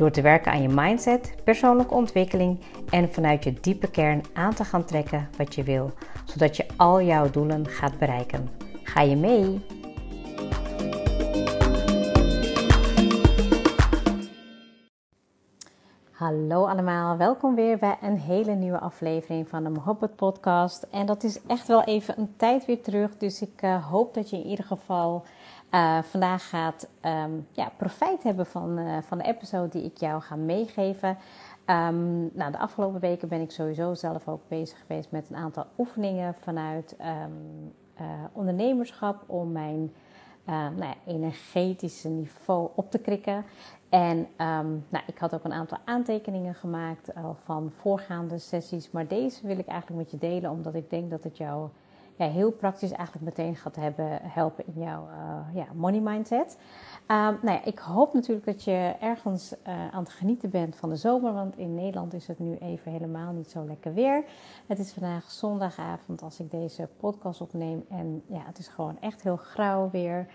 Door te werken aan je mindset, persoonlijke ontwikkeling en vanuit je diepe kern aan te gaan trekken wat je wil, zodat je al jouw doelen gaat bereiken. Ga je mee? Hallo allemaal, welkom weer bij een hele nieuwe aflevering van de Mohabbat podcast. En dat is echt wel even een tijd weer terug, dus ik uh, hoop dat je in ieder geval uh, vandaag gaat um, ja, profijt hebben van, uh, van de episode die ik jou ga meegeven. Um, nou, de afgelopen weken ben ik sowieso zelf ook bezig geweest met een aantal oefeningen vanuit um, uh, ondernemerschap om mijn nou energetische niveau op te krikken. En nou, ik had ook een aantal aantekeningen gemaakt van voorgaande sessies, maar deze wil ik eigenlijk met je delen omdat ik denk dat het jou heel praktisch eigenlijk meteen gaat hebben, helpen in jouw uh, ja, money mindset. Um, nou ja, ik hoop natuurlijk dat je ergens uh, aan het genieten bent van de zomer, want in Nederland is het nu even helemaal niet zo lekker weer. Het is vandaag zondagavond als ik deze podcast opneem en ja, het is gewoon echt heel grauw weer.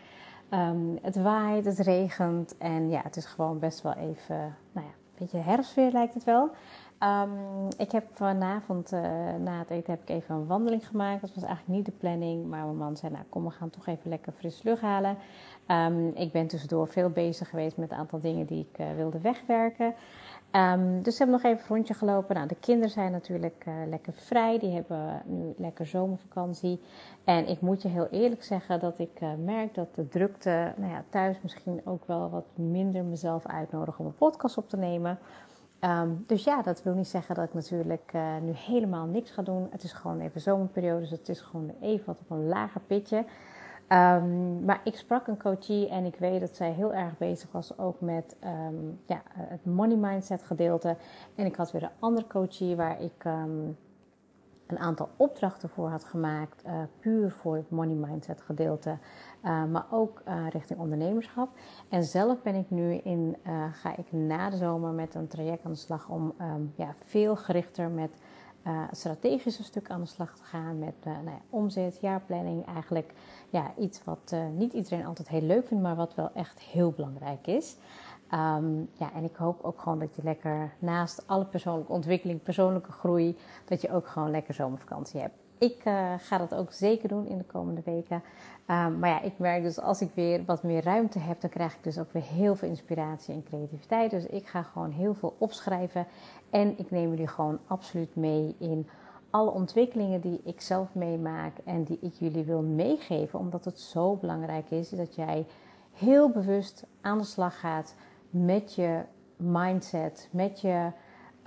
Um, het waait, het regent en ja, het is gewoon best wel even, nou ja, een beetje herfstweer lijkt het wel. Um, ik heb vanavond uh, na het eten heb ik even een wandeling gemaakt. Dat was eigenlijk niet de planning, maar mijn man zei: Nou, kom, we gaan toch even lekker fris lucht halen. Um, ik ben tussendoor veel bezig geweest met een aantal dingen die ik uh, wilde wegwerken. Um, dus we hebben nog even een rondje gelopen. Nou, de kinderen zijn natuurlijk uh, lekker vrij. Die hebben nu lekker zomervakantie. En ik moet je heel eerlijk zeggen dat ik merk dat de drukte nou ja, thuis misschien ook wel wat minder mezelf uitnodigt om een podcast op te nemen. Um, dus ja, dat wil niet zeggen dat ik natuurlijk uh, nu helemaal niks ga doen. Het is gewoon even zomerperiode, dus het is gewoon even wat op een lager pitje. Um, maar ik sprak een coachie en ik weet dat zij heel erg bezig was ook met um, ja, het money mindset gedeelte. En ik had weer een andere coachie waar ik een aantal opdrachten voor had gemaakt, uh, puur voor het money mindset gedeelte, uh, maar ook uh, richting ondernemerschap. En zelf ben ik nu in, ga ik na de zomer met een traject aan de slag om um, ja, veel gerichter met strategische stuk aan de slag te gaan, met nou ja, omzet, jaarplanning, eigenlijk ja, iets wat niet iedereen altijd heel leuk vindt, maar wat wel echt heel belangrijk is. Um, ja, en ik hoop ook gewoon dat je lekker naast alle persoonlijke ontwikkeling, persoonlijke groei, dat je ook gewoon lekker zomervakantie hebt. Ik uh, ga dat ook zeker doen in de komende weken. Um, maar ja, ik merk dus als ik weer wat meer ruimte heb, dan krijg ik dus ook weer heel veel inspiratie en creativiteit. Dus ik ga gewoon heel veel opschrijven. En ik neem jullie gewoon absoluut mee in alle ontwikkelingen die ik zelf meemaak en die ik jullie wil meegeven. Omdat het zo belangrijk is dat jij heel bewust aan de slag gaat met je mindset, met je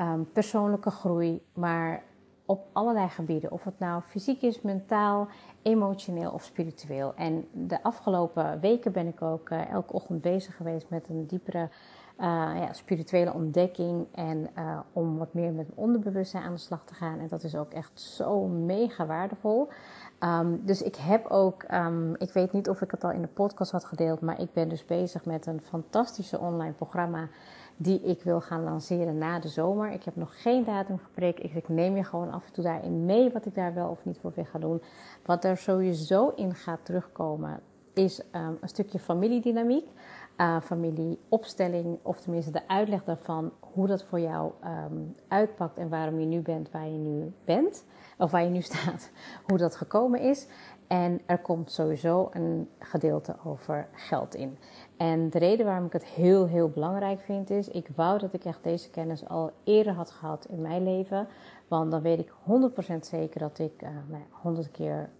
um, persoonlijke groei, maar op allerlei gebieden. Of het nou fysiek is, mentaal, emotioneel of spiritueel. En de afgelopen weken ben ik ook uh, elke ochtend bezig geweest met een diepere uh, ja, spirituele ontdekking. En uh, om wat meer met mijn onderbewustzijn aan de slag te gaan. En dat is ook echt zo mega waardevol. Um, dus ik heb ook, um, ik weet niet of ik het al in de podcast had gedeeld, maar ik ben dus bezig met een fantastische online programma die ik wil gaan lanceren na de zomer. Ik heb nog geen datum geprikt. Ik, neem je gewoon af en toe daarin mee wat ik daar wel of niet voor wil gaan doen. Wat er sowieso in gaat terugkomen is um, een stukje familiedynamiek. Uh, familieopstelling, of tenminste de uitleg daarvan, hoe dat voor jou um, uitpakt en waarom je nu bent waar je nu bent of waar je nu staat, hoe dat gekomen is. En er komt sowieso een gedeelte over geld in. En de reden waarom ik het heel, heel belangrijk vind is, ik wou dat ik echt deze kennis al eerder had gehad in mijn leven. Want dan weet ik 100% zeker dat ik uh, nou, 100 keer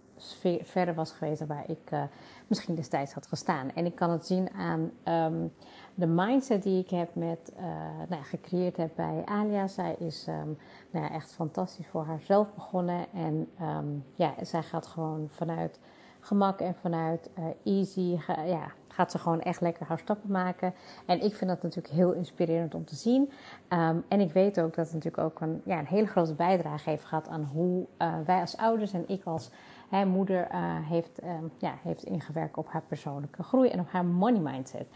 verder was geweest waar ik uh, misschien destijds had gestaan. En ik kan het zien aan um, de mindset die ik heb met, uh, nou, gecreëerd heb bij Alia. Zij is um, nou, echt fantastisch voor haarzelf begonnen. En um, ja, zij gaat gewoon vanuit gemak en vanuit easy ja, gaat ze gewoon echt lekker haar stappen maken. En ik vind dat natuurlijk heel inspirerend om te zien. Ehm, en ik weet ook dat het natuurlijk ook een, ja, een hele grote bijdrage heeft gehad aan hoe wij als ouders en ik als hè, moeder heeft, um, ja, heeft ingewerkt op haar persoonlijke groei en op haar money mindset.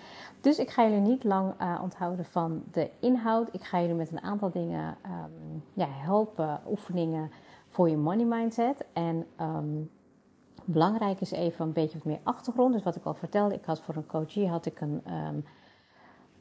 Dus ik ga jullie niet lang onthouden van de inhoud. Ik ga jullie met een aantal dingen um, ja, helpen, oefeningen voor je money mindset. En belangrijk is even een beetje wat meer achtergrond. Dus wat ik al vertelde, ik had voor een coachie had ik een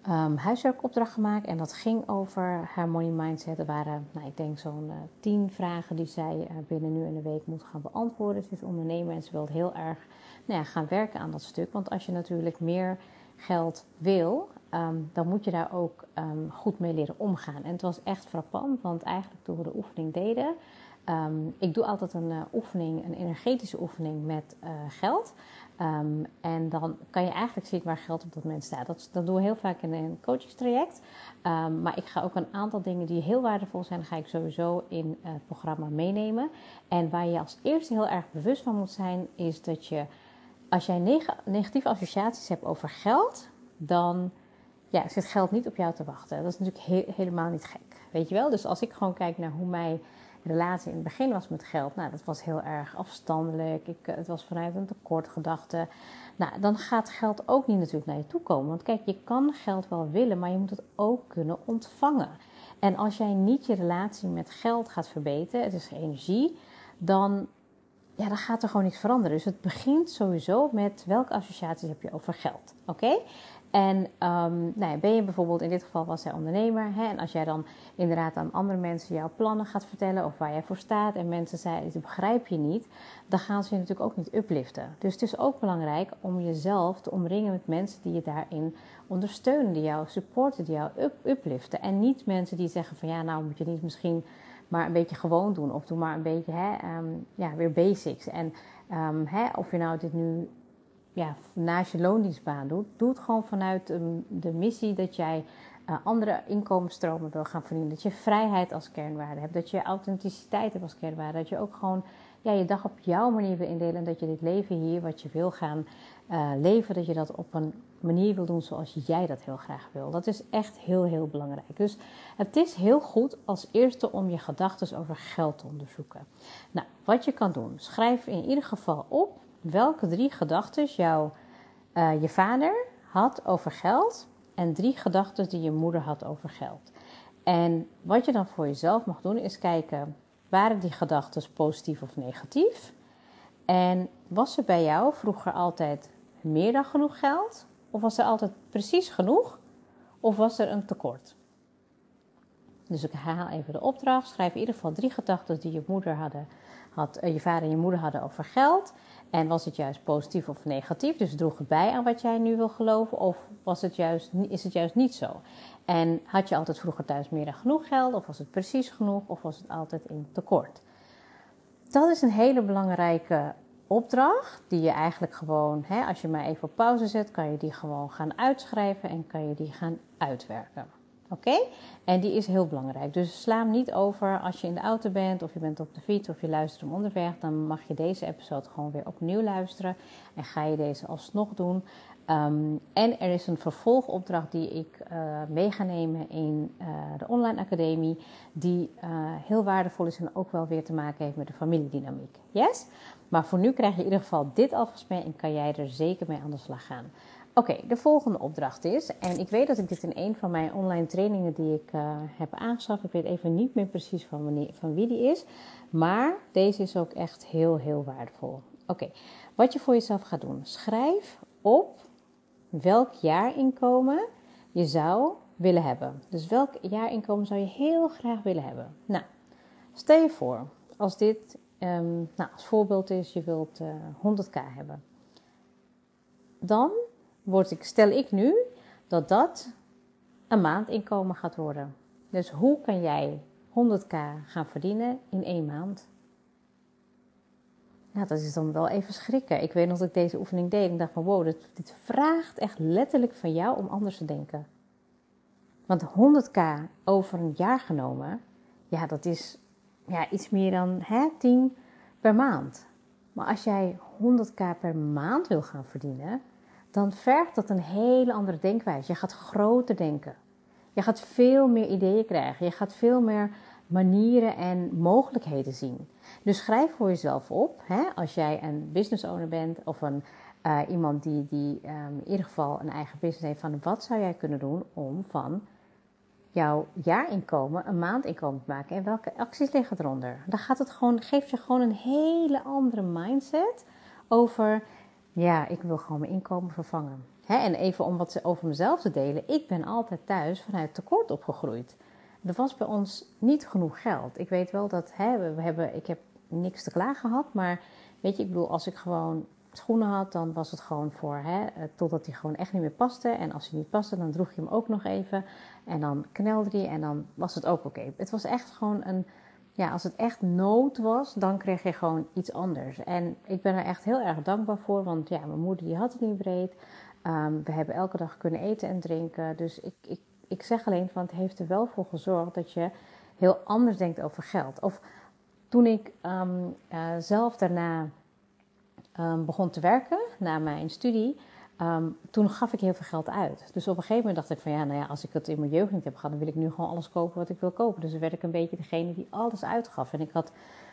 um, huiswerkopdracht gemaakt. En dat ging over haar money mindset. Er waren, nou, ik denk zo'n uh, tien vragen die zij uh, binnen nu in de week moet gaan beantwoorden. Ze is ondernemer en ze wil heel erg nou ja, gaan werken aan dat stuk. Want als je natuurlijk meer geld wil, um, dan moet je daar ook goed mee leren omgaan. En het was echt frappant, want eigenlijk toen we de oefening deden, Um, ik doe altijd een uh, oefening, een energetische oefening met uh, geld. Um, en dan kan je eigenlijk zien waar geld op dat moment staat. Dat, dat doen we heel vaak in een coachingstraject. Um, maar ik ga ook een aantal dingen die heel waardevol zijn, ga ik sowieso in uh, het programma meenemen. En waar je als eerste heel erg bewust van moet zijn, is dat je als jij neg negatieve associaties hebt over geld, dan ja, zit geld niet op jou te wachten. Dat is natuurlijk he helemaal niet gek. Weet je wel? Dus als ik gewoon kijk naar hoe mij relatie in het begin was met geld, nou, dat was heel erg afstandelijk. Ik, eh, het was vanuit een tekortgedachte. Nou, dan gaat geld ook niet natuurlijk naar je toe komen. Want kijk, je kan geld wel willen, maar je moet het ook kunnen ontvangen. En als jij niet je relatie met geld gaat verbeteren, het is energie, dan, ja, dan gaat er gewoon niets veranderen. Dus het begint sowieso met welke associaties heb je over geld. Oké? En um, nou ja, ben je bijvoorbeeld, in dit geval was zij ondernemer. Hè, en als jij dan inderdaad aan andere mensen jouw plannen gaat vertellen of waar jij voor staat. En mensen zeggen, dit begrijp je niet. Dan gaan ze je natuurlijk ook niet upliften. Dus het is ook belangrijk om jezelf te omringen met mensen die je daarin ondersteunen. Die jou supporten, die jou up upliften. En niet mensen die zeggen van ja, nou moet je niet misschien maar een beetje gewoon doen. Of doe maar een beetje hè, um, ja, weer basics. En um, hè, of je nou dit nu ja, naast je loondienstbaan doet, doe het gewoon vanuit de, de missie dat jij uh, andere inkomensstromen wil gaan verdienen. Dat je vrijheid als kernwaarde hebt, dat je authenticiteit hebt als kernwaarde. Dat je ook gewoon ja, je dag op jouw manier wil indelen en dat je dit leven hier wat je wil gaan uh, leven, dat je dat op een manier wil doen zoals jij dat heel graag wil. Dat is echt heel, heel belangrijk. Dus het is heel goed als eerste om je gedachten over geld te onderzoeken. Nou, wat je kan doen, schrijf in ieder geval op welke drie gedachten jouw, uh, je vader had over geld en drie gedachten die je moeder had over geld. En wat je dan voor jezelf mag doen is kijken, waren die gedachten positief of negatief? En was er bij jou vroeger altijd meer dan genoeg geld? Of was er altijd precies genoeg? Of was er een tekort? Dus ik herhaal even de opdracht. Schrijf in ieder geval drie gedachten die je moeder had, eh, je vader en je moeder hadden over geld. En was het juist positief of negatief? Dus droeg het bij aan wat jij nu wil geloven? Of was het juist, is het juist niet zo? En had je altijd vroeger thuis meer dan genoeg geld? Of was het precies genoeg? Of was het altijd in tekort? Dat is een hele belangrijke opdracht die je eigenlijk gewoon, hè, als je maar even op pauze zet, kan je die gewoon gaan uitschrijven en kan je die gaan uitwerken. Oké? En die is heel belangrijk. Dus sla hem niet over als je in de auto bent of je bent op de fiets of je luistert hem onderweg. Dan mag je deze episode gewoon weer opnieuw luisteren. En ga je deze alsnog doen. Um, en er is een vervolgopdracht die ik uh, mee ga nemen in uh, de online academie. Die uh, heel waardevol is en ook wel weer te maken heeft met de familiedynamiek. Yes? Maar voor nu krijg je in ieder geval dit alvast mee en kan jij er zeker mee aan de slag gaan. Oké, de volgende opdracht is, en ik weet dat ik dit in een van mijn online trainingen die ik uh, heb aangeschaft, ik weet even niet meer precies van, wanneer, van wie die is, maar deze is ook echt heel, heel waardevol. Oké, wat je voor jezelf gaat doen, schrijf op welk jaarinkomen je zou willen hebben. Dus welk jaarinkomen zou je heel graag willen hebben? Nou, stel je voor, als dit um, nou, als voorbeeld is, je wilt uh, eh, 100k hebben. Dan word ik, stel ik nu dat dat een maandinkomen gaat worden. Dus hoe kan jij 100k gaan verdienen in één maand? Nou, dat is dan wel even schrikken. Ik weet nog dat ik deze oefening deed en dacht van wow, dit, dit vraagt echt letterlijk van jou om anders te denken. Want 100k over een jaar genomen, ja, dat is ja, iets meer dan hè, 10 per maand. Maar als jij 100k per maand wil gaan verdienen, dan vergt dat een hele andere denkwijze. Je gaat groter denken. Je gaat veel meer ideeën krijgen. Je gaat veel meer manieren en mogelijkheden zien. Dus schrijf voor jezelf op, hè, als jij een business owner bent of een, uh, iemand die, die um, in ieder geval een eigen business heeft, van wat zou jij kunnen doen om van jouw jaarinkomen een maandinkomen te maken en welke acties liggen eronder. Dan gaat het gewoon, geeft je gewoon een hele andere mindset over, ja, ik wil gewoon mijn inkomen vervangen. Hè, en even om wat over mezelf te delen, ik ben altijd thuis vanuit tekort opgegroeid. Er was bij ons niet genoeg geld. Ik weet wel dat hè, we hebben, ik heb niks te klagen gehad, maar weet je, ik bedoel, als ik gewoon schoenen had, dan was het gewoon voor, hè, eh, totdat die gewoon echt niet meer paste. En als hij niet paste, dan droeg je hem ook nog even. En dan knelde hij en dan was het ook oké. Het was echt gewoon een, ja, als het echt nood was, dan kreeg je gewoon iets anders. En ik ben er echt heel erg dankbaar voor, want ja, mijn moeder die had het niet breed. Ehm, we hebben elke dag kunnen eten en drinken. Dus ik, ik, ik zeg alleen van, het heeft er wel voor gezorgd dat je heel anders denkt over geld. Of toen ik um, uh, zelf daarna um, begon te werken, na mijn studie, um, toen gaf ik heel veel geld uit. Dus op een gegeven moment dacht ik van ja, nou ja, als ik het in mijn jeugd niet heb gehad, dan wil ik nu gewoon alles kopen wat ik wil kopen. Dus dan werd ik een beetje degene die alles uitgaf. En ik had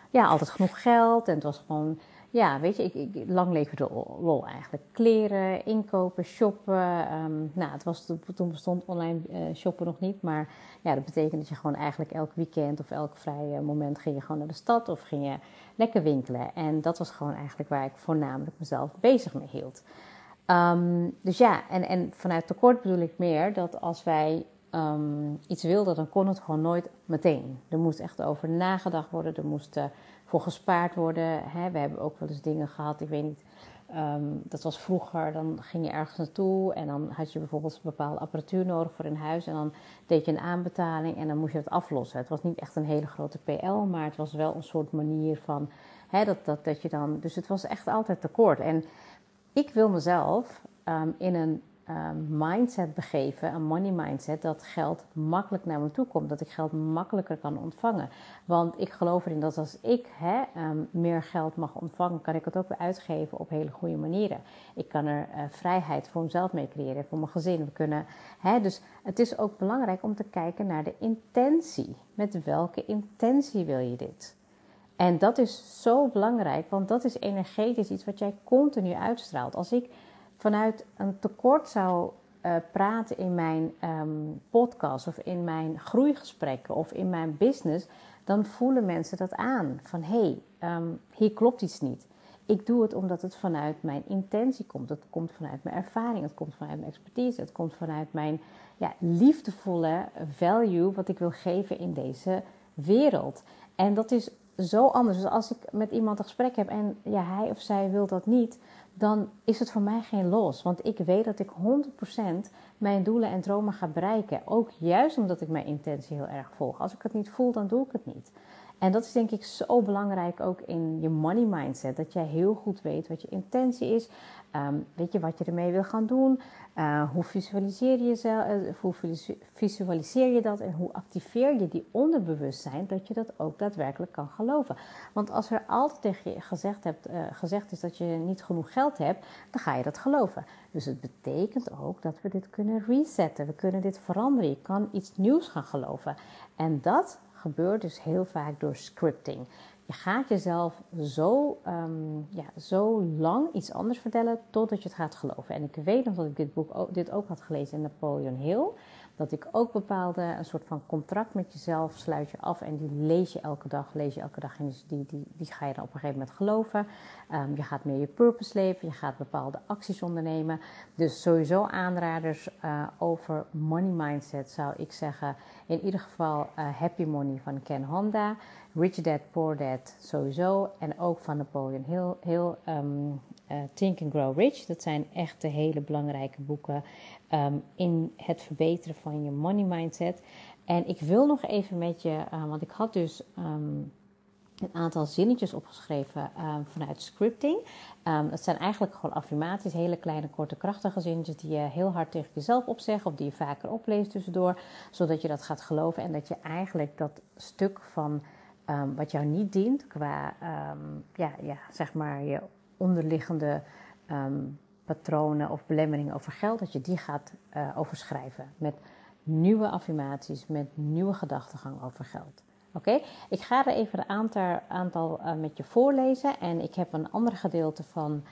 ja, altijd genoeg geld en het was gewoon ja, weet je, ik, ik, lang leven de lol eigenlijk. Kleren, inkopen, shoppen. Um, nou, het was, toen bestond online uh, shoppen nog niet. Maar ja, dat betekent dat je gewoon eigenlijk elk weekend of elk vrije moment ging je gewoon naar de stad of ging je lekker winkelen. En dat was gewoon eigenlijk waar ik voornamelijk mezelf bezig mee hield. Um, dus ja, en, en vanuit tekort bedoel ik meer dat als wij um, iets wilden, dan kon het gewoon nooit meteen. Er moest echt over nagedacht worden. Er moest uh, voor gespaard worden. Hè. We hebben ook wel eens dingen gehad, ik weet niet. Um, dat was vroeger, dan ging je ergens naartoe en dan had je bijvoorbeeld een bepaalde apparatuur nodig voor een huis. En dan deed je een aanbetaling en dan moest je het aflossen. Het was niet echt een hele grote PL, maar het was wel een soort manier van dat, dat, dat je dan. Dus het was echt altijd tekort. En ik wil mezelf um, in een um, mindset begeven, een money mindset, dat geld makkelijk naar me toe komt. Dat ik geld makkelijker kan ontvangen. Want ik geloof erin dat als ik um, meer geld mag ontvangen, kan ik het ook weer uitgeven op hele goede manieren. Ik kan er uh, vrijheid voor mezelf mee creëren, voor mijn gezin. We kunnen, dus het is ook belangrijk om te kijken naar de intentie. Met welke intentie wil je dit? En dat is zo belangrijk, want dat is energetisch iets wat jij continu uitstraalt. Als ik vanuit een tekort zou uh, praten in mijn um, podcast of in mijn groeigesprekken of in mijn business, dan voelen mensen dat aan. Van hé, hey, um, hier klopt iets niet. Ik doe het omdat het vanuit mijn intentie komt. Het komt vanuit mijn ervaring, het komt vanuit mijn expertise, het komt vanuit mijn ja, liefdevolle value wat ik wil geven in deze wereld. En dat is zo anders. Dus als ik met iemand een gesprek heb en ja, hij of zij wil dat niet, dan is het voor mij geen los. Want ik weet dat ik 100% mijn doelen en dromen ga bereiken. Ook juist omdat ik mijn intentie heel erg volg. Als ik het niet voel, dan doe ik het niet. En dat is denk ik zo belangrijk ook in je money mindset. Dat jij heel goed weet wat je intentie is. Um, weet je wat je ermee wil gaan doen? Uh, hoe, visualiseer je zelf, uh, hoe visualiseer je dat en hoe activeer je die onderbewustzijn dat je dat ook daadwerkelijk kan geloven? Want als er altijd tegen je gezegd, hebt, uh, gezegd is dat je niet genoeg geld hebt, dan ga je dat geloven. Dus het betekent ook dat we dit kunnen resetten. We kunnen dit veranderen. Je kan iets nieuws gaan geloven. En dat gebeurt dus heel vaak door scripting. Je gaat jezelf zo, um, ja, zo lang iets anders vertellen totdat je het gaat geloven. En ik weet nog dat ik dit boek dit ook had gelezen in Napoleon Hill. Dat ik ook bepaalde, een soort van contract met jezelf sluit je af en die lees je elke dag, lees je elke dag en die, die, die ga je dan op een gegeven moment geloven. Um, je gaat meer je purpose leven, je gaat bepaalde acties ondernemen. Dus sowieso aanraders uh, over money mindset zou ik zeggen. In ieder geval uh, Happy Money van Ken Honda. Rich Dad, Poor Dad sowieso. En ook van Napoleon Hill um, uh, Think and Grow Rich. Dat zijn echt de hele belangrijke boeken um, in het verbeteren van je money mindset. En ik wil nog even met je, uh, want ik had dus um, een aantal zinnetjes opgeschreven um, vanuit scripting. Dat zijn eigenlijk gewoon affirmaties, hele kleine, korte, krachtige zinnetjes die je heel hard tegen jezelf opzegt of die je vaker opleest tussendoor, zodat je dat gaat geloven en dat je eigenlijk dat stuk van ehm, wat jou niet dient qua ehm, ja, ja, zeg maar je onderliggende ehm, patronen of belemmeringen over geld, dat je die gaat uh, overschrijven met nieuwe affirmaties, met nieuwe gedachtegang over geld. Oké, ik ga er even een aantal, aantal uh, met je voorlezen en ik heb een ander gedeelte van,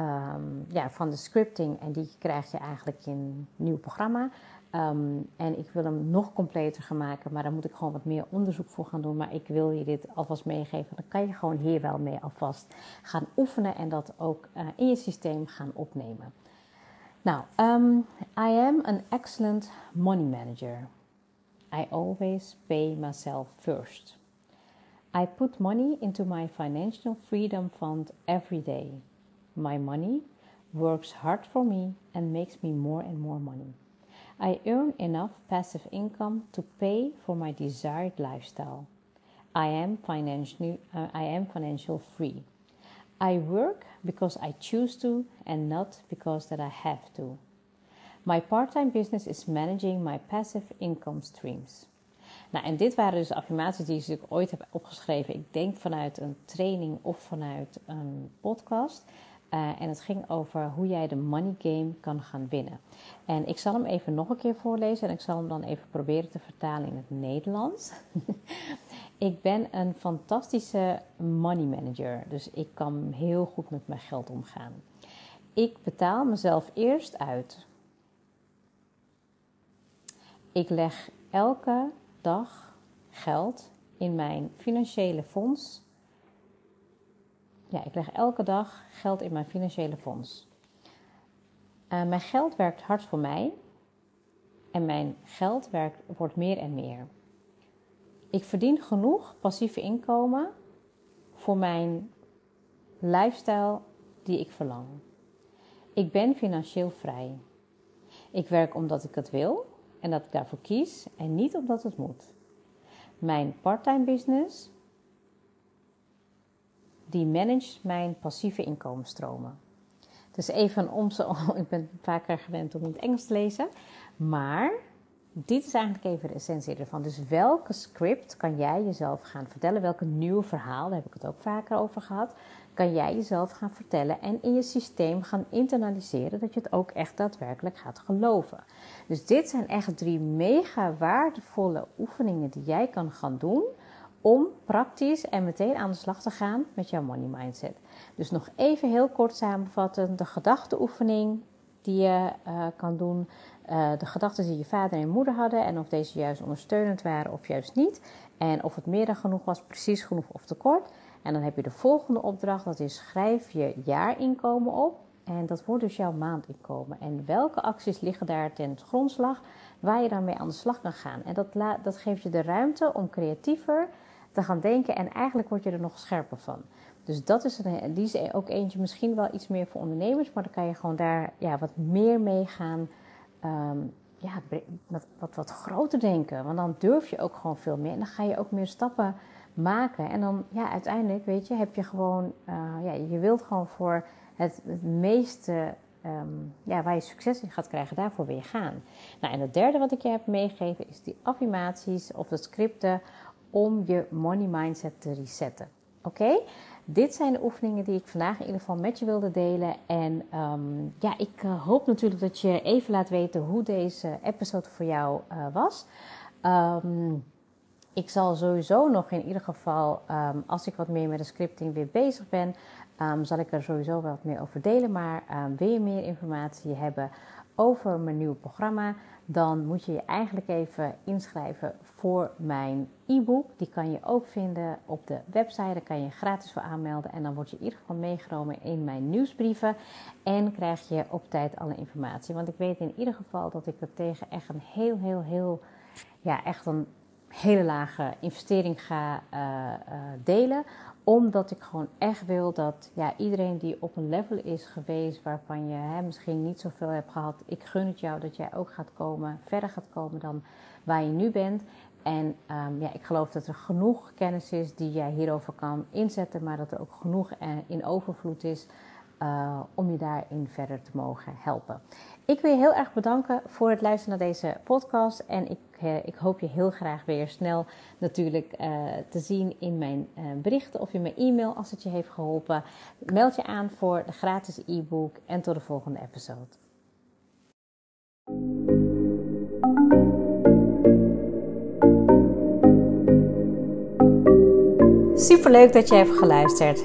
um, ja, van de scripting en die krijg je eigenlijk in een nieuw programma. Um, en ik wil hem nog completer gaan maken, maar daar moet ik gewoon wat meer onderzoek voor gaan doen. Maar ik wil je dit alvast meegeven. Dan kan je gewoon hier wel mee alvast gaan oefenen en dat ook uh, in je systeem gaan opnemen. Nou, um, I am an excellent money manager. I always pay myself first. I put money into my financial freedom fund every day. My money works hard for me and makes me more and more money. I earn enough passive income to pay for my desired lifestyle. I am financially uh, I am financial free. I work because I choose to and not because that I have to. My part-time business is managing my passive income streams. Nou, en dit waren dus affirmaties die ik ooit heb opgeschreven. Ik denk vanuit een training of vanuit een podcast. Uh, en het ging over hoe jij de money game kan gaan winnen. En ik zal hem even nog een keer voorlezen en ik zal hem dan even proberen te vertalen in het Nederlands. ik ben een fantastische money manager, dus ik kan heel goed met mijn geld omgaan. Ik betaal mezelf eerst uit. Ik leg elke dag geld in mijn financiële fonds ik leg elke dag geld in mijn financiële fonds. Uh, mijn geld werkt hard voor mij en mijn geld werkt, wordt meer en meer. Ik verdien genoeg passieve inkomen voor mijn lifestyle die ik verlang. Ik ben financieel vrij. Ik werk omdat ik het wil en dat ik daarvoor kies en niet omdat het moet. Mijn parttime business die managt mijn passieve inkomensstromen. Dus even om ze, ik ben vaker gewend om het Engels te lezen, maar dit is eigenlijk even de essentie ervan. Dus welke script kan jij jezelf gaan vertellen? Welke nieuwe verhaal, daar heb ik het ook vaker over gehad, kan jij jezelf gaan vertellen en in je systeem gaan internaliseren dat je het ook echt daadwerkelijk gaat geloven. Dus dit zijn echt drie mega waardevolle oefeningen die jij kan gaan doen om praktisch en meteen aan de slag te gaan met jouw money mindset. Dus nog even heel kort samenvatten: de gedachteoefening die je uh, kan doen, uh, de gedachten die je vader en moeder hadden en of deze juist ondersteunend waren of juist niet. En of het meer dan genoeg was, precies genoeg of tekort. En dan heb je de volgende opdracht, dat is schrijf je jaarinkomen op. En dat wordt dus jouw maandinkomen. En welke acties liggen daar ten grondslag waar je dan mee aan de slag kan gaan? En dat, dat geeft je de ruimte om creatiever te gaan denken. En eigenlijk word je er nog scherper van. Dus dat is een, die is ook eentje misschien wel iets meer voor ondernemers. Maar dan kan je gewoon daar ja, wat meer mee gaan. Um, ja, wat, wat, wat groter denken. Want dan durf je ook gewoon veel meer. En dan ga je ook meer stappen maken. En dan, ja, uiteindelijk, weet je, heb je gewoon, uh, ja, je wilt gewoon voor het, meeste, um, ja, waar je succes in gaat krijgen, daarvoor weer gaan. Nou, en het derde wat ik je heb meegegeven is die affirmaties of de scripten om je money mindset te resetten. Oké? Dit zijn de oefeningen die ik vandaag in ieder geval met je wilde delen. En um, ja, ik uh, hoop natuurlijk dat je even laat weten hoe deze episode voor jou uh, was. Um, ik zal sowieso nog in ieder geval, um, als ik wat meer met de scripting weer bezig ben, zal ik er sowieso wat meer over delen. Maar wil je meer informatie hebben over mijn nieuwe programma, dan moet je je eigenlijk even inschrijven voor mijn e-book. Die kan je ook vinden op de website. Daar kan je gratis voor aanmelden. En dan word je in ieder geval meegenomen in mijn nieuwsbrieven. En krijg je op tijd alle informatie. Want ik weet in ieder geval dat ik het tegen echt een heel, heel, heel, ja, echt een hele lage investering ga uh, uh, delen omdat ik gewoon echt wil dat ja, iedereen die op een level is geweest waarvan je hè, misschien niet zoveel hebt gehad, ik gun het jou dat jij ook gaat komen, verder gaat komen dan waar je nu bent. En um, ja, ik geloof dat er genoeg kennis is die jij hierover kan inzetten, maar dat er ook genoeg uh, in overvloed is uh, om je daarin verder te mogen helpen. Ik wil je heel erg bedanken voor het luisteren naar deze podcast. En ik, eh, ik hoop je heel graag weer snel natuurlijk eh, te zien in mijn eh, berichten of in mijn e-mail als het je heeft geholpen. Meld je aan voor de gratis e-book en tot de volgende episode. Super leuk dat je hebt geluisterd.